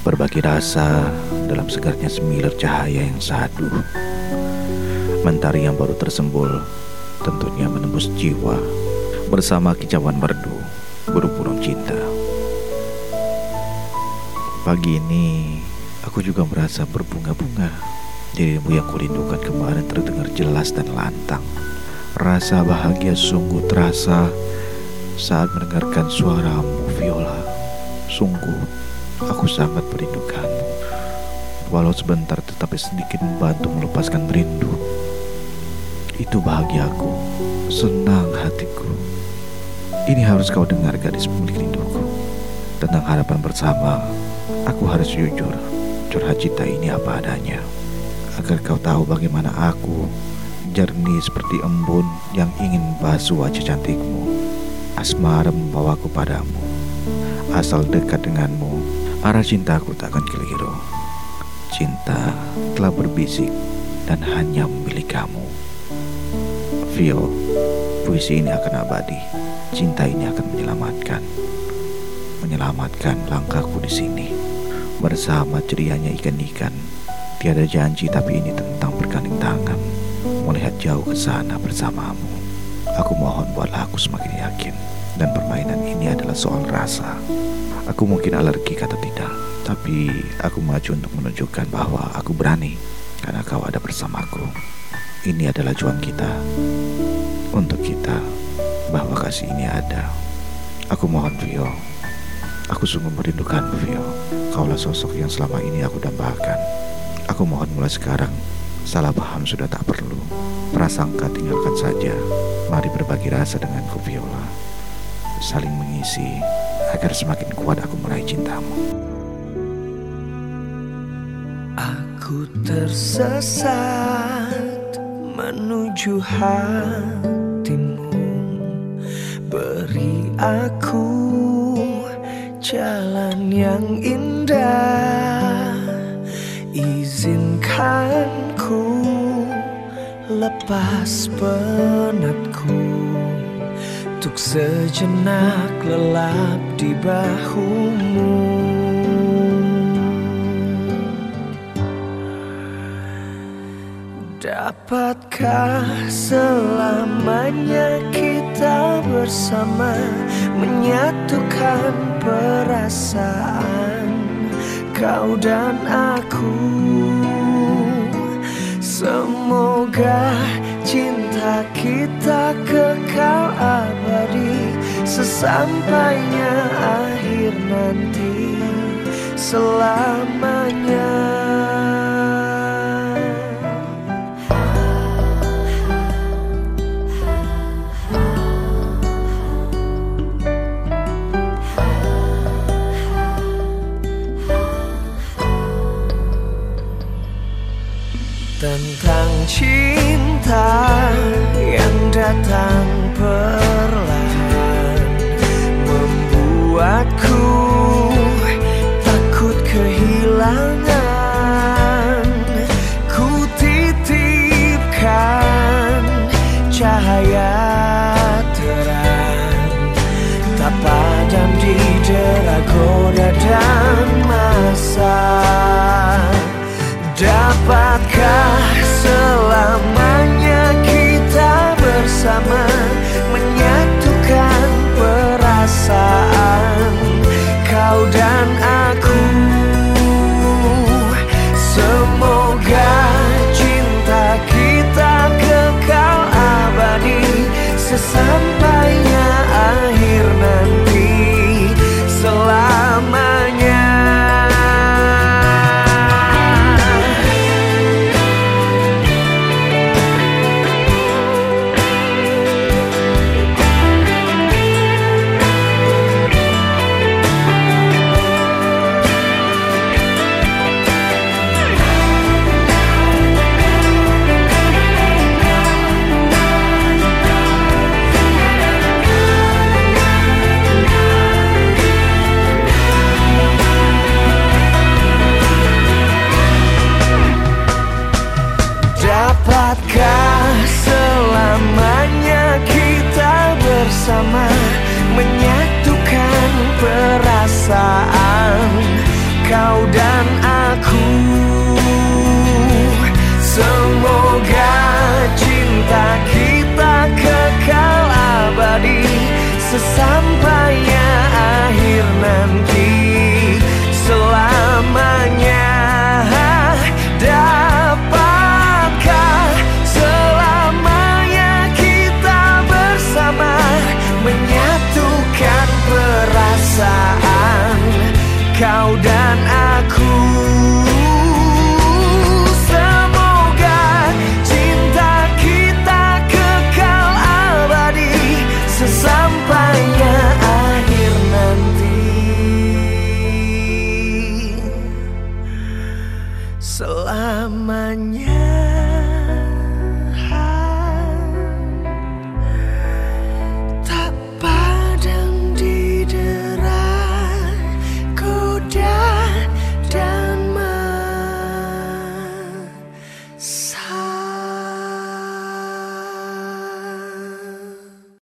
Berbagi rasa dalam segarnya semilir cahaya yang saduh Mentari yang baru tersembul tentunya menembus jiwa Bersama kicauan merdu burung-burung cinta. Pagi ini aku juga merasa berbunga-bunga. Dirimu yang kurindukan kemarin terdengar jelas dan lantang. Rasa bahagia sungguh terasa saat mendengarkan suaramu. Viola Sungguh aku sangat merindukanmu. Walau sebentar tetapi sedikit membantu melepaskan rindu. Itu bahagiaku, senang hatiku. Ini harus kau dengar gadis pemilik rinduku. Tentang harapan bersama, aku harus jujur Curhat cinta ini apa adanya. Agar kau tahu bagaimana aku Jernih seperti embun yang ingin basuh wajah cantikmu. Asmara membawaku padamu Asal dekat denganmu Arah cintaku tak akan keliru. Cinta telah berbisik Dan hanya memilih kamu. Vio Puisi ini akan abadi. Cinta ini akan menyelamatkan. Menyelamatkan langkahku di sini. Bersama cerianya ikan-ikan Tiada janji tapi ini tentang bergandeng tangan. Melihat jauh ke sana bersamamu Aku mohon buatlah aku semakin yakin Dan permainan ini adalah soal rasa. Aku mungkin alergi kata tidak Tapi aku maju untuk menunjukkan bahwa aku berani Karena kau ada bersamaku. Ini adalah juang kita Untuk kita Bahwa kasih ini ada. Aku mohon Vio. Aku sungguh merindukanmu Vio. Kaulah sosok yang selama ini aku dambakan. Aku mohon mulai sekarang. Salah paham sudah tak perlu. Prasangka tinggalkan saja. Mari berbagi rasa denganku Viola Saling mengisi Agar semakin kuat aku meraih cintamu. Aku tersesat menuju hatimu. Beri aku jalan yang indah. Izinkan ku lepas penatku Untuk sejenak lelap di bahumu. Dapatkah selamanya kita bersama Menyatukan perasaan kau dan aku? Semoga cinta kita kekal abadi Sesampainya akhir nanti. Selamanya yang datang sampainya akhir nanti. sesampainya akhir nanti. Selamanya